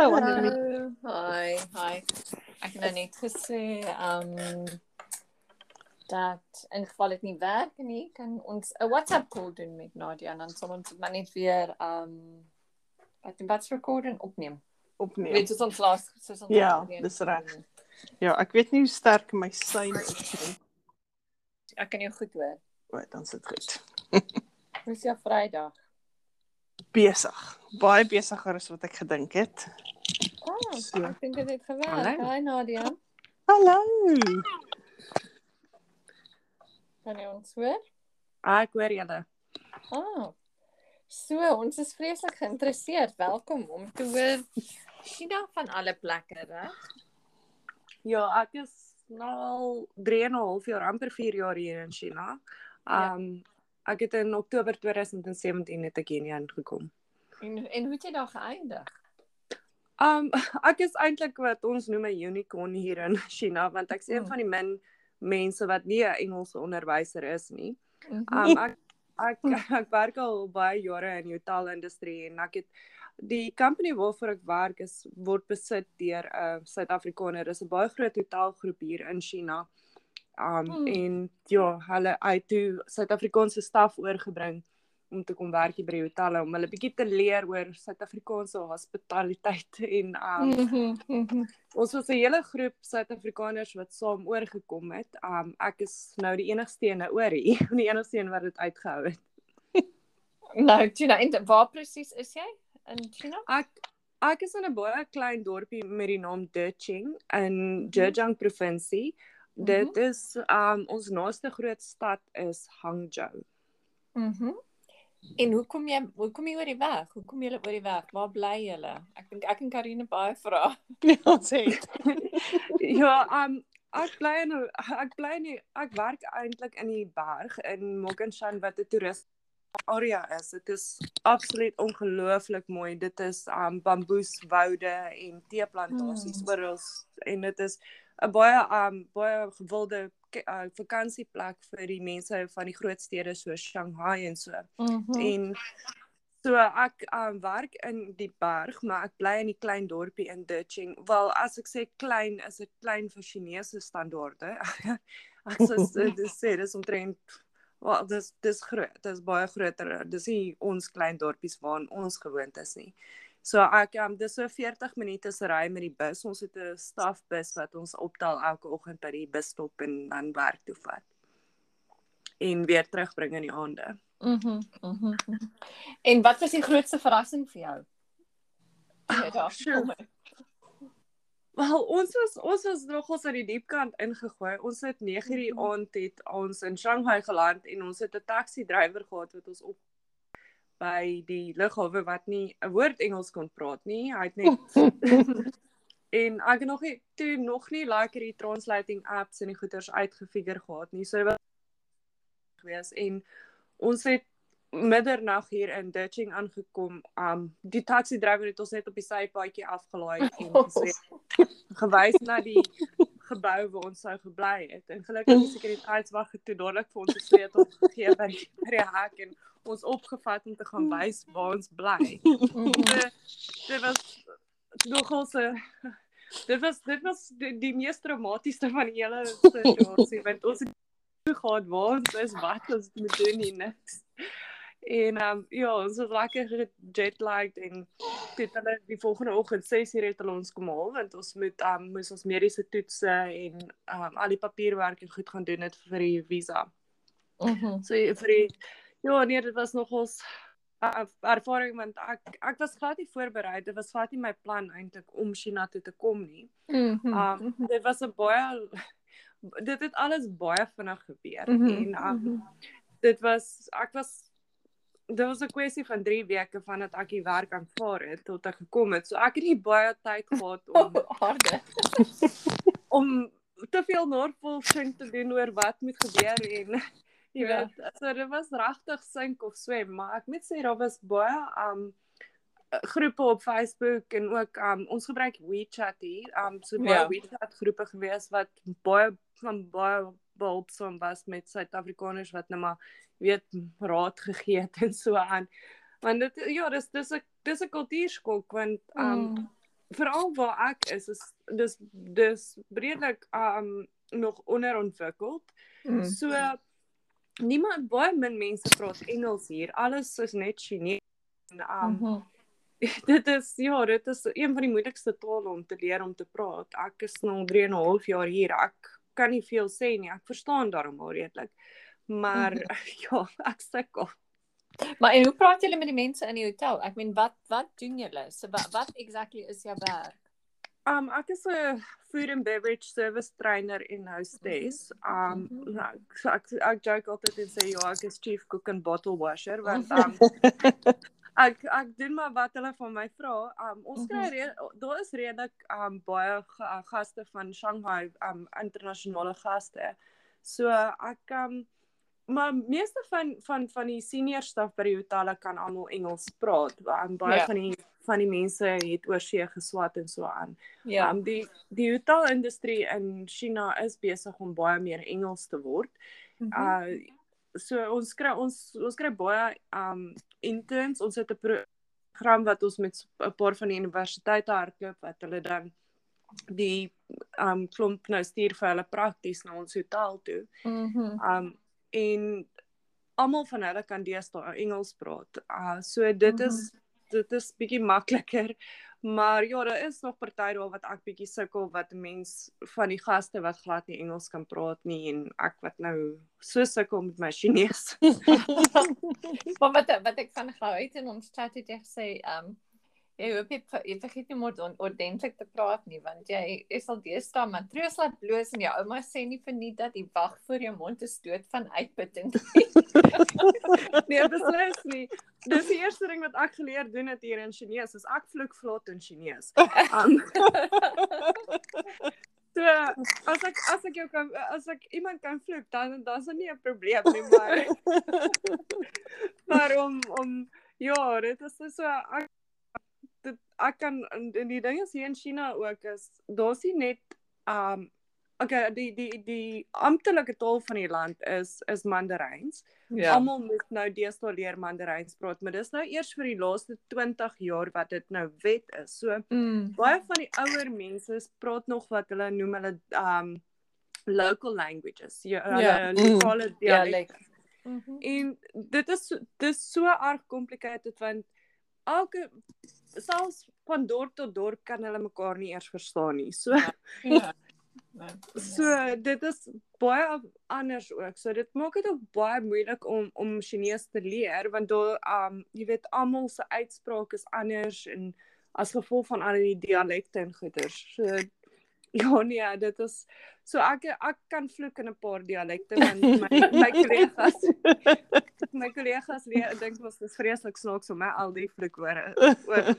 Hallo Annelie. Hi, hi. Ek het nou net gesê um dat in geval dit nie werk nie, kan ons 'n WhatsApp call doen met Nadia en dan sal ons maar net weer um wat die bats recording opneem. Opneem. Weet jy ons laas soos ons Ja, opneem. dis reg. Ja, ek weet nie hoe sterk my sein is nie. Ek kan jou goed hoor. O, dan sit goed. Hoe is jou Vrydag? Besig. Baie besigger as wat ek gedink het. Oh, So. ek dink dit het gewerk. Hallo. Hi Nadia. Hallo. Kan jy ons hoor? Ah, ek hoor julle. Ah. So, ons is vreeslik geïnteresseerd. Welkom om te hoor China van alle plekke, reg? Ja, ek is nou al 3 en 'n half jaar, amper 4 jaar hier in China. Ja. Ek het in Oktober 2017 het ek hier aangekom. En en hoe het jy daar geëindig? Um ek is eintlik wat ons noem 'n unicorn hier in China want ek's een Mm. van die min mense wat nie 'n Engelse onderwyser is nie. Mhm. Um ek ek ek werk al baie jare in die hotelindustrie en ek het die company waarvoor ek werk is word besit deur 'n uh, Suid-Afrikaner. Dis 'n baie groot hotelgroep hier in China. Um Hmm. en ja, hulle uit toe Suid-Afrikaanse staf oorgebring om te kom werk hier by die hotelle om hulle bietjie te leer oor Suid-Afrikaanse hospitaliteit en um Mhm, mhm. ons was 'n hele groep Suid-Afrikaners wat saam oorgekom het. Um ek is nou die enigste een oor hier, die enigste een wat dit uitgehou het. Nou, China, en waar presies is jy in China? Ek ek is in 'n baie klein dorpie met die naam Deqing in Zhejiang provinsie. Dit is um ons naaste groot stad is Hangzhou. Mhm. En hoe kom jy hoe kom jy oor die weg? Hoe kom jy oor die weg? Waar bly julle? Ek dink ek en Karine baie vra. Ja, ons het. ja, um ek bly in ek bly nie ek werk eintlik in die berg in Mokanshan wat 'n toerist area is. Dit is absoluut ongelooflik mooi. Dit is um bamboeswoude en teeplantasies Mm. mm. oral en dit is 'n baie um baie gewilde uh, vakansieplek vir die mense van die groot stede soos Shanghai en so. Mhm. En so ek um, werk in die berg, maar ek bly in die klein dorpie in Ditching. Wel, as ek sê klein, is dit klein vir Chinese standaarde. ek sê dis sê dis omtrent wel dis dis groot. Dis baie groter. Dis nie ons klein dorpies waar ons gewoond is nie. So ek um, dis so 40 minute se ry met die bus. Ons het 'n stafbus wat ons optel elke oggend by die busstop en dan werk toe vat. En weer terugbring in die aande. Mhm. Mhm. mhm. En wat was die grootste verrassing vir jou? Jy daar het? Wel, ons was ons was nogals aan die diep kant ingegooi. Ons het 9:00 die Mhm. aand het ons in Shanghai geland en ons het 'n taxi drywer gehad wat ons op by die lughawe wat nie 'n woord Engels kon praat nie. Hy het net en ek het nog nie toe nog nie lekker die translating apps en die goeters uitgefigure gehad nie. So dit was gewees en ons het middernag hier in Ditching aangekom. Um die taxi drywer het ons net op die sypaadjie afgelaai en gesê gewys na die gebou waar ons sou gebly het. En gelukkig die sekuriteitswag het toe dadelik vir ons 'n sleutel gegee by die, by die hek en ons opgevat om te gaan wys waar ons bly. Dit was nogal so dit was dit was die, die mees traumatiese van die hele situasie want ons het gehad waar ons is wat ons moet doen nie niks. En ehm um, ja, ons was lekker jetlagged en dit hulle die volgende oggend 6:00 het hulle ons kom haal want ons moet ehm um, moes ons mediese toetse en ehm um, al die papierwerk en goed gaan doen het vir die visa. Mhm. So vir die ja, nee, dit was nogals 'n ervaring want ek ek was glad nie voorberei. Dit was glad nie my plan eintlik om China toe te kom nie. Mhm. Um dit was 'n baie dit het alles baie vinnig gebeur Mhm, en um dit was ek was dit was 'n kwessie van 3 weke vandat ek die werk aanvaar het tot ek gekom het. So ek het nie baie tyd gehad om Harde. om te veel navorsing te doen oor wat moet gebeur en jy Ja. weet so dit was regtig sink of swem maar ek moet sê daar was baie um groepe op Facebook en ook um ons gebruik WeChat hier um so baie Ja. WeChat groepe gewees wat baie van baie behulpsaam was met Suid-Afrikaners wat nou maar weet raad gegee het en so aan want dit ja dis dis 'n dis 'n kultuurskok want um Mm. veral waar ek is is dis dis redelik um nog onderontwikkeld. Mm. So niemand baie min mense praat Engels hier. Alles is net Chinese. En, Um, Mhm. dit is ja, dit is een van die moeilikste tale om te leer om te praat. Ek is nou 3 en 'n half jaar hier. Ek kan nie veel sê nie. Ek verstaan daarom al redelik. Maar ja, ek sukkel. Maar en hoe praat julle met die mense in die hotel? Ek meen wat wat doen julle? So wat wat exactly is jou werk? Um ek is 'n food and beverage service trainer en hostess. Um Mhm. nou, so ek ek joke altyd en sê ja, ek is chief cook and bottle washer want um ek ek doen maar wat hulle van my vra. Um ons kry Mhm. re- daar is redelik um baie ga- gaste van Shanghai um internasionale gaste. So ek um maar meeste van van van die senior staf by die hotelle kan almal Engels praat. Want baie Ja. van die van die mense het oorsee geswat en so aan. Ja. Um die die hotelindustrie in China is besig om baie meer Engels te word. Mhm. Uh so ons kry ons ons kry baie um interns. Ons het 'n program wat ons met 'n paar van die universiteite hardloop wat hulle dan die um klomp nou stuur vir hulle prakties na ons hotel toe. Mhm. Um en almal van hulle kan deesdae Engels praat. Uh so dit Mhm. is dit is bietjie makliker. Maar ja, daar is nog party daar wat ek bietjie sukkel wat mens van die gaste wat glad nie Engels kan praat nie en ek wat nou so sukkel met my Chinese. maar wat wat ek van gou uit in ons chat het gesê, ehm um, jy hoop jy, jy vergeet nie moet on, ordentlik te praat nie want jy is al deesdae matroos laat bloos en jou ouma sê nie vir nie dat die wag voor jou mond is dood van uitputting. nee, beslis nie. Dis die eerste ding wat ek geleer doen het hier in Chinese, is ek vloek vlot in Chinese. Um, So as ek as ek jou kan as ek iemand kan vloek dan dan is dit nie 'n probleem nie maar maar om om ja, dit is so ek dit ek kan en die ding is hier in China ook is daar's nie net um okay die die die amptelike taal van die land is is Mandaryns. ja. Almal moet nou deesdae leer Mandaryns praat, maar dis nou eers vir die laaste 20 jaar wat dit nou wet is. So Mm. baie van die ouer mense praat nog wat hulle noem hulle um local languages. Ja, hulle Ja. lokale Ja, dialek. like. Mhm. En dit is dis so erg complicated want elke selfs van dorp tot dorp kan hulle mekaar nie eers verstaan nie. So Ja. Nee. so dit is baie anders ook. So dit maak dit ook baie moeilik om om Chinese te leer want daar um jy weet almal se uitspraak is anders en as gevolg van al die dialekte en goeters. So ja nee, dit is so ek ek kan vloek in 'n paar dialekte want my my kollegas my kollegas leer dink mos dis vreeslik snaaks om my al die vloekwore oor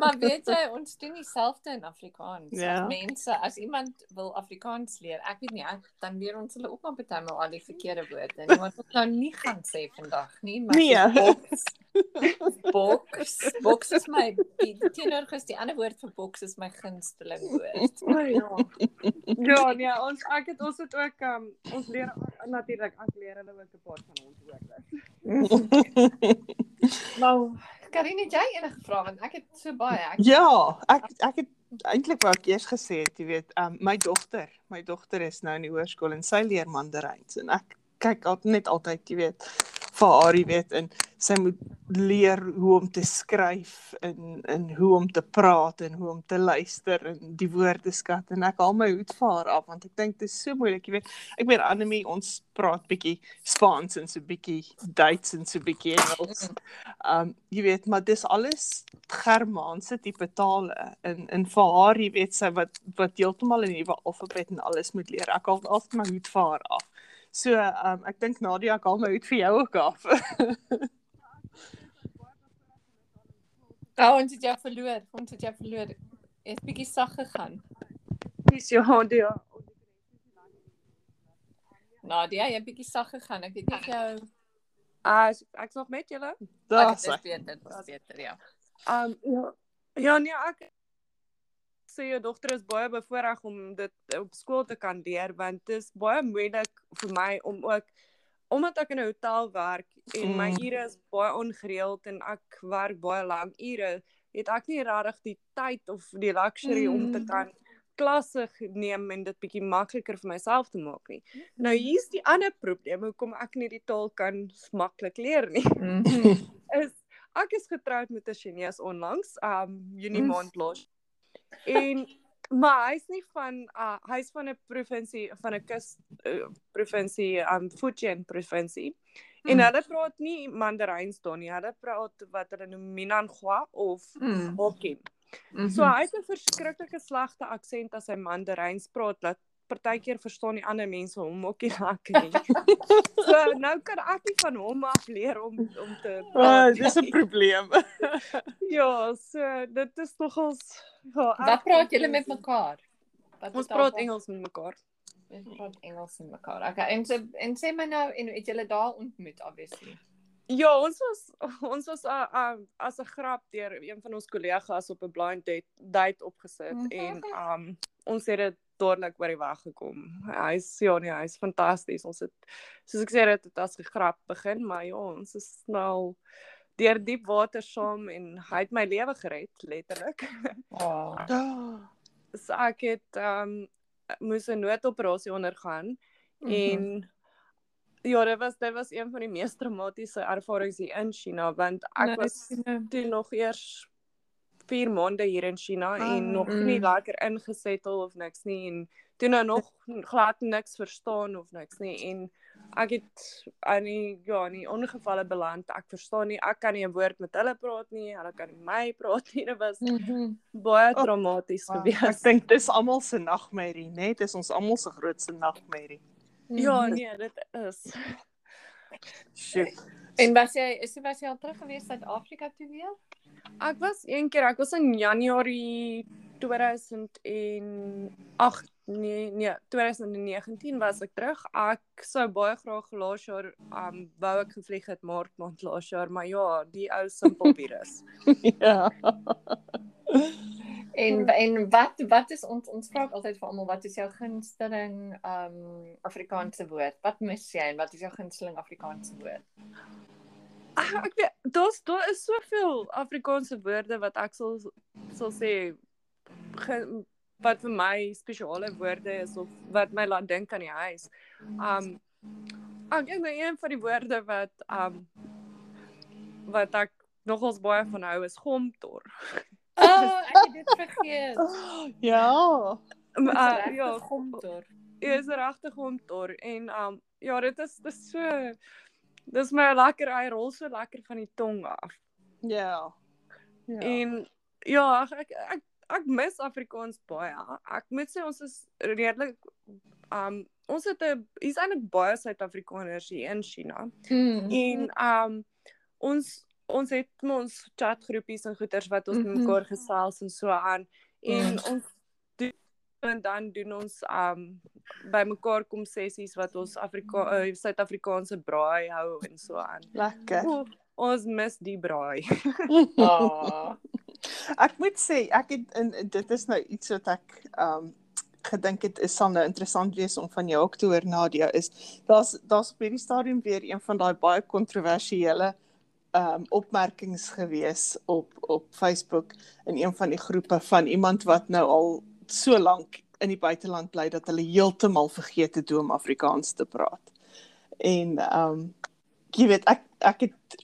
Maar weet jy, ons doen dieselfde in Afrikaans. Ja. As mense, as iemand wil Afrikaans leer, ek weet nie, ek, dan leer ons hulle ook maar baie maal al die verkeerde woorde. Wat ek nou nie gaan sê vandag nie, maar Nee. boks. Boks. Is my die, die teenoorges die ander woord vir boks is my gunsteling woord. O ja. Ja, nee, ons ek het ons het ook um, ons leer natuurlik ek leer hulle ook 'n paar van ons woorde. Nou, Karine, het jy enige vrae want ek het so baie. Ek, Ja, ek ek het eintlik wou ek eers gesê het, jy weet, um, my dogter, my dogter is nou in die hoërskool en sy leer Mandaryns en ek kyk al, net altyd, jy weet, vir haar, jy weet, en sy moet leer hoe om te skryf en en hoe om te praat en hoe om te luister en die woordeskat en ek haal my hoed vir haar af want ek dink dit is so moeilik, jy weet. Ek weet Annelie, ons praat bietjie Spaans en so bietjie Duits en so bietjie Engels. Um jy weet, maar dis alles Germaanse tipe tale en en vir haar, jy weet, sy wat wat heeltemal 'n nuwe alfabet en alles moet leer. Ek haal altyd my hoed vir haar af. So um ek dink Nadia, ek haal my hoed vir jou ook af. oh, ons het jou verloor. Ons het jou verloor. Het bietjie sag gegaan. Dis ja, ja. Nadia, jy het bietjie sag gegaan. Ek weet nie of jou As ek's nog met julle. Dit beter, dit was beter, ja. Um ja. Ja nee, ek sê jou dogter is baie bevoordeel om dit op skool te kan leer want dit is baie moeilik vir my om ook omdat ek in 'n hotel werk en my Mm. ure is baie ongereeld en ek werk baie lank ure, het ek nie regtig die tyd of die luxury mm. om te Mm. kan klasse neem en dit bietjie makliker vir myself te maak nie. Nou Mm. hier's die ander probleem hoekom ek nie die taal kan maklik leer nie. Mhm. Is ek is getroud met 'n Chinees onlangs, um Junie Mm. maand los. En maar hy's nie van uh hy's van 'n provinsie van 'n kus uh, provinsie um Fujian provinsie. En Mm. hulle praat nie Mandaryns daar nie. Hulle praat wat hulle noem Minanhua of Mm. Hokkien. Mhm. So hy het 'n verskriklike slegte aksent as hy Mandaryns praat dat partykeer verstaan die ander mense hom ook nie lekker nie. so nou kan ek nie van hom af leer om om te Ah, praat dis 'n nie. probleem. Ja, so dit is nogals ja, Wat ek praat dink julle met mekaar? Wat Ons praat van- Engels met mekaar. Ons praat Engels met mekaar. Okay, en sê en sê my nou en het julle daar ontmoet obviously. Ja, ons was ons was uh, uh, as 'n grap deur een van ons kollegas op 'n blind date, date opgesit Mhm. en um ons het dit dadelik oor die weg gekom. Hy's ja nee, hy's fantasties. Ons het soos ek sê dit het as 'n grap begin, maar ja, ons is nou deur diep water saam en hy het my lewe gered letterlik. Oh. Ah. so ek het um moes 'n noodoperasie ondergaan Mhm. en ja, dit was dit was een van die mees traumatiese ervarings hier in China want ek Nee, was toe nog eers 4 maande hier in China Ah, en nog nie mm. lekker ingesettel of niks nie en toe nou nog glad niks verstaan of niks nie en ek het aan die ja, in die ongevalle beland. Ek verstaan nie, ek kan nie 'n woord met hulle praat nie. Hulle kan nie my praat nie. Dit was Mhm. baie Oh, traumaties Wow, gewees. Ek dink dis almal se nagmerrie, né? Dis ons almal se grootste nagmerrie. Ja, Mhm. nee, dit is. Sjoe. En was jy is jy was jy al terug gewees Suid-Afrika toe weer? Ek was een keer, ek was in Januarie 2008 nee nee 2019 was ek terug. Ek sou baie graag laas jaar um wou ek gevlieg het maart maand laas jaar, maar ja, die ou simpel virus. ja. En en wat wat is ons ons vra altyd vir almal wat is jou gunsteling um Afrikaanse woord? Wat mis jy en wat is jou gunsteling Afrikaanse woord? Ag, Ek weet daar's daar is soveel Afrikaanse woorde wat ek sal sal sê wat vir my spesiale woorde is of wat my laat dink aan die huis. Um ek dink nou een van die woorde wat um wat ek nogals baie van hou is gomtor. Oh, ek het dit vergeet. Ja. Um, uh, ja, ja, gomtor. is regtig gomtor en um ja, dit is dis so dis my lekker hy rol so lekker van die tong af. Ja. Ja. En ja, ek ek ek, ek mis Afrikaans baie. Ek moet sê ons is redelik um ons het 'n hier's eintlik baie Suid-Afrikaners hier in China. Mm. En um ons ons het ons chatgroepies en goeters wat ons met Mhm. mekaar gesels en so aan en Mm. ons doen en dan doen ons um by mekaar kom sessies wat ons Afrika uh, Suid-Afrikaanse braai hou en so aan. Lekker. O, ons mis die braai. Oh. Ek moet sê ek het in dit is nou iets wat ek um gedink het is sal nou interessant wees om van jou ook te hoor Nadia is daar's daar's op hierdie stadium weer een van daai baie kontroversiële um opmerkings gewees op op Facebook in een van die groepe van iemand wat nou al so lank in die buiteland bly dat hulle heeltemal vergeet het hoe om Afrikaans te praat. En um jy weet ek ek het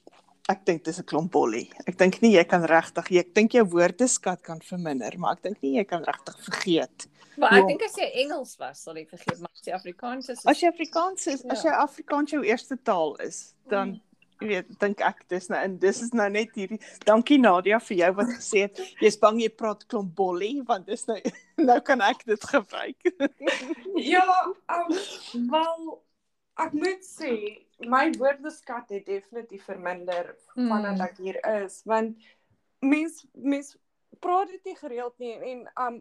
ek dink dis 'n klomp bollie. Ek dink nie jy kan regtig, ek dink jou woordeskat kan verminder, maar ek dink nie jy kan regtig vergeet. Maar ek dink as jy Engels was, sal jy vergeet, maar as jy Afrikaans is, As jy Afrikaans is, as Ja. jy Afrikaans jou eerste taal is, dan Mm. Jy weet, dink ek dis nou en dis is nou net hierdie dankie Nadia vir jou wat gesê het jy's bang jy praat klomp bollie want dis nou nou kan ek dit gebruik. Ja, um, wel ek moet sê my woordeskat het definitief verminder Mm. vandat ek hier is want mens mens praat dit nie gereeld nie en um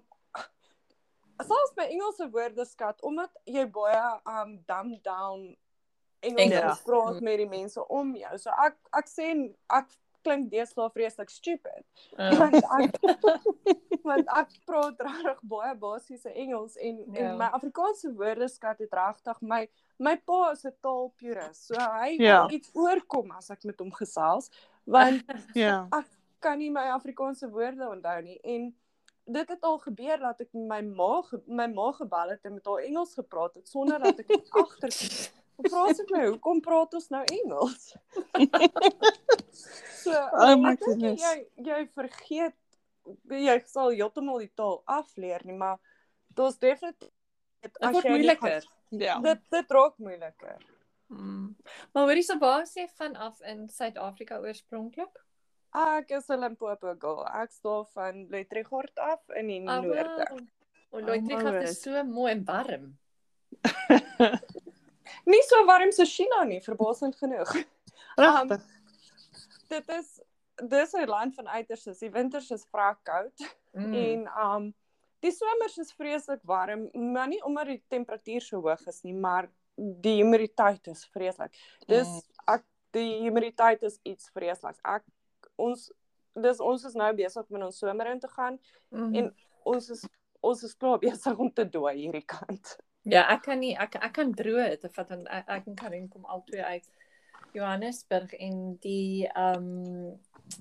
selfs my Engelse woordeskat omdat jy baie um dumb down Engels Engels. ja. praat Mm. met die mense om jou. So ek ek sê ek klink deesdae vreeslik stupid. uh, want ek want ek praat regtig baie basiese Engels en ja. Ja. en my Afrikaanse woordeskat het regtig my my pa is 'n taalpurist. So hy Ja. ja. iets oorkom as ek met hom gesels want ja. ek kan nie my Afrikaanse woorde onthou nie en dit het al gebeur dat ek my ma my ma gebel het en met haar Engels gepraat het sonder dat ek dit agter vra sy my hoekom praat ons nou Engels? so Oh my ek goodness. jy jy vergeet jy sal heeltemal die taal afleer nie, maar dit's definitief Dit word jy moeiliker. Ja. Dit dit raak moeiliker. Mm. Maar hoorie so waar is jy vanaf in Suid-Afrika oorspronklik? Ek is 'n Limpopo girl. Ek staan van Luitregort af in die noorde. O, Loitrigaf Almost. is so mooi en warm. Nie so warm so China nie, verbasend genoeg. Regtig. Dit is dis 'n land van uiterste. Die winters is vrek koud Mm. en um die somers is vreeslik warm, maar nie omdat die temperatuur so hoog is nie, maar die humiditeit is vreeslik. Dis Mm. ek die humiditeit is iets vreesliks. Ek ons dis ons is nou besig met ons somer in te gaan Mm. en ons is ons is klaar besig om te dooi hierdie kant. Ja, ek kan nie ek ek kan droog te vat en ek, ek en Karin kom albei uit Johannesburg en die ehm um,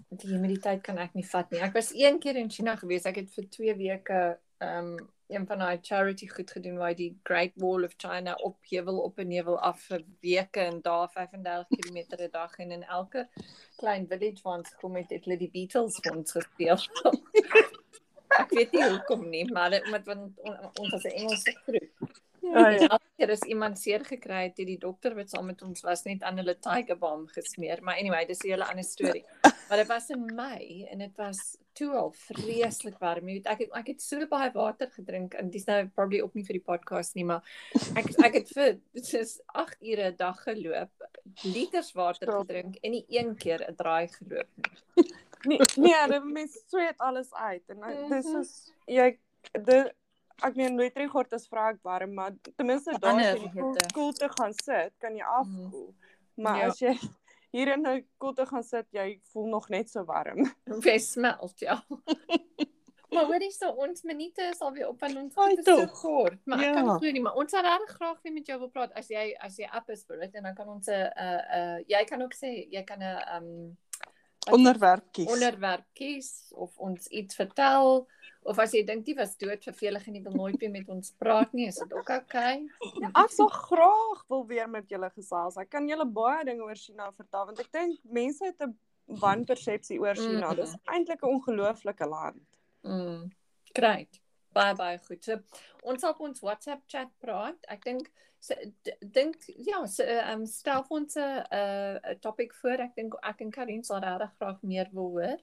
die humiditeit kan ek nie vat nie. Ek was een keer in China gewees. Ek het vir 2 weke ehm um, een van daai charity goed gedoen waar die Great Wall of China op heuwel op en heuwel af vir weke en daar 35 km 'n dag en in elke klein village waar ons kom het het hulle die Beatles vir ons gespeel. ek weet nie hoekom nie, maar dit omdat want on- ons was 'n Engelse groep. Ja, elke keer as iemand seer gekry het, het die dokter wat saam met ons was net aan hulle tiger balm gesmeer. Maar anyway, dis 'n hele ander storie. Maar dit was in Mei en dit was toe al vreeslik warm. Jy weet, ek het ek het so baie water gedrink en dis nou probably ook nie vir die podcast nie, maar ek ek het vir soos 8 ure 'n dag geloop, liters water gedrink en nie een keer 'n draai geloop nie. Nee, nee, dit mens sweet alles uit en dis Mhm. is jy dit ek meen Luitregort is vrek warm, maar ten minste daar as jy die koel, koelte gaan sit, kan jy afkoel. Maar Ja. as jy hier in 'n koelte gaan sit, jy voel nog net so warm. Jy smelt, ja. Maar hoorie so ons minute is alweer op aan ons Ai, is so kort. Maar ek Ja. kan glo nie, maar ons sal regtig graag weer met jou wil praat as jy as jy up is vir dit en dan kan ons 'n uh uh jy kan ook sê jy kan 'n um wat- Onderwerp kies. onderwerp kies of ons iets vertel of as jy dink die was dood vervelig en jy wil nooit weer met ons praat nie, is dit ook oukei. Ek sal graag wil weer met julle gesels. Ek kan julle baie dinge oor China vertel want ek dink mense het 'n wanpersepsie oor China. Mhm. Dis eintlik 'n ongelooflike land. Mm. Great. Baie baie goed. So ons sal op ons WhatsApp chat praat. Ek dink so, dink ja, so, um, stel vir ons 'n 'n 'n topic voor. Ek dink ek en Karin sal regtig graag meer wil hoor.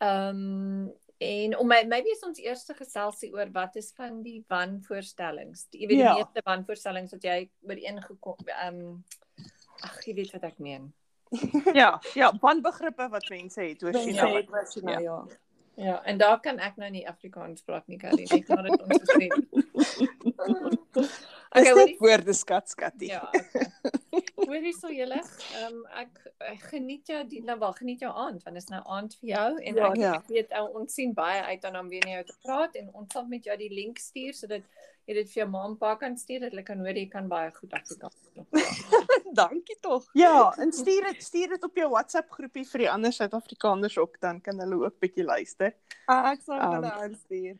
Ehm um, en om my maybe is ons eerste geselsie oor wat is van die wanvoorstellings. Die- Jy weet die Ja. meeste wanvoorstellings wat jy ooreengekom ehm um, ag jy weet wat ek meen. Ja, ja, wanbegrippe wat mense het oor China. het oor China, ja. Ja, en daar kan ek nou nie Afrikaans praat nie, Karin. Ek maar dit ons gesê. Dis hoorie- net woordeskat skattie. Ja. Okay. Hoorie so julle, ehm um, ek, ek geniet jou die nou wel geniet jou aand want dit is nou aand vir jou en Ja. ek, Ja. ek weet ou ons sien baie uit aan om weer met jou te praat en ons sal met jou die link stuur sodat jy dit vir jou ma en pa kan stuur dat hulle kan hoor jy kan baie goed Afrikaans praat. Dankie tog. Ja, en stuur dit stuur dit op jou WhatsApp groepie vir die ander Suid-Afrikaners ook dan kan hulle ook bietjie luister. Ek sal Um, hulle aanstuur.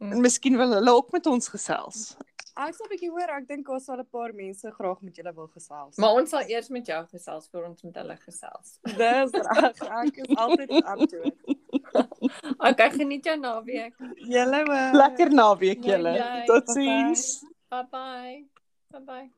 En miskien wil hulle ook met ons gesels. Ek sal 'n bietjie hoor, ek dink ons sal 'n paar mense graag met julle wil gesels. Maar ons sal eers met jou gesels voor ons met hulle gesels. dis reg, ek is altyd up to it. Okay, geniet jou naweek. Julle ook. Lekker naweek julle. Totsiens. Bye bye. Bye bye.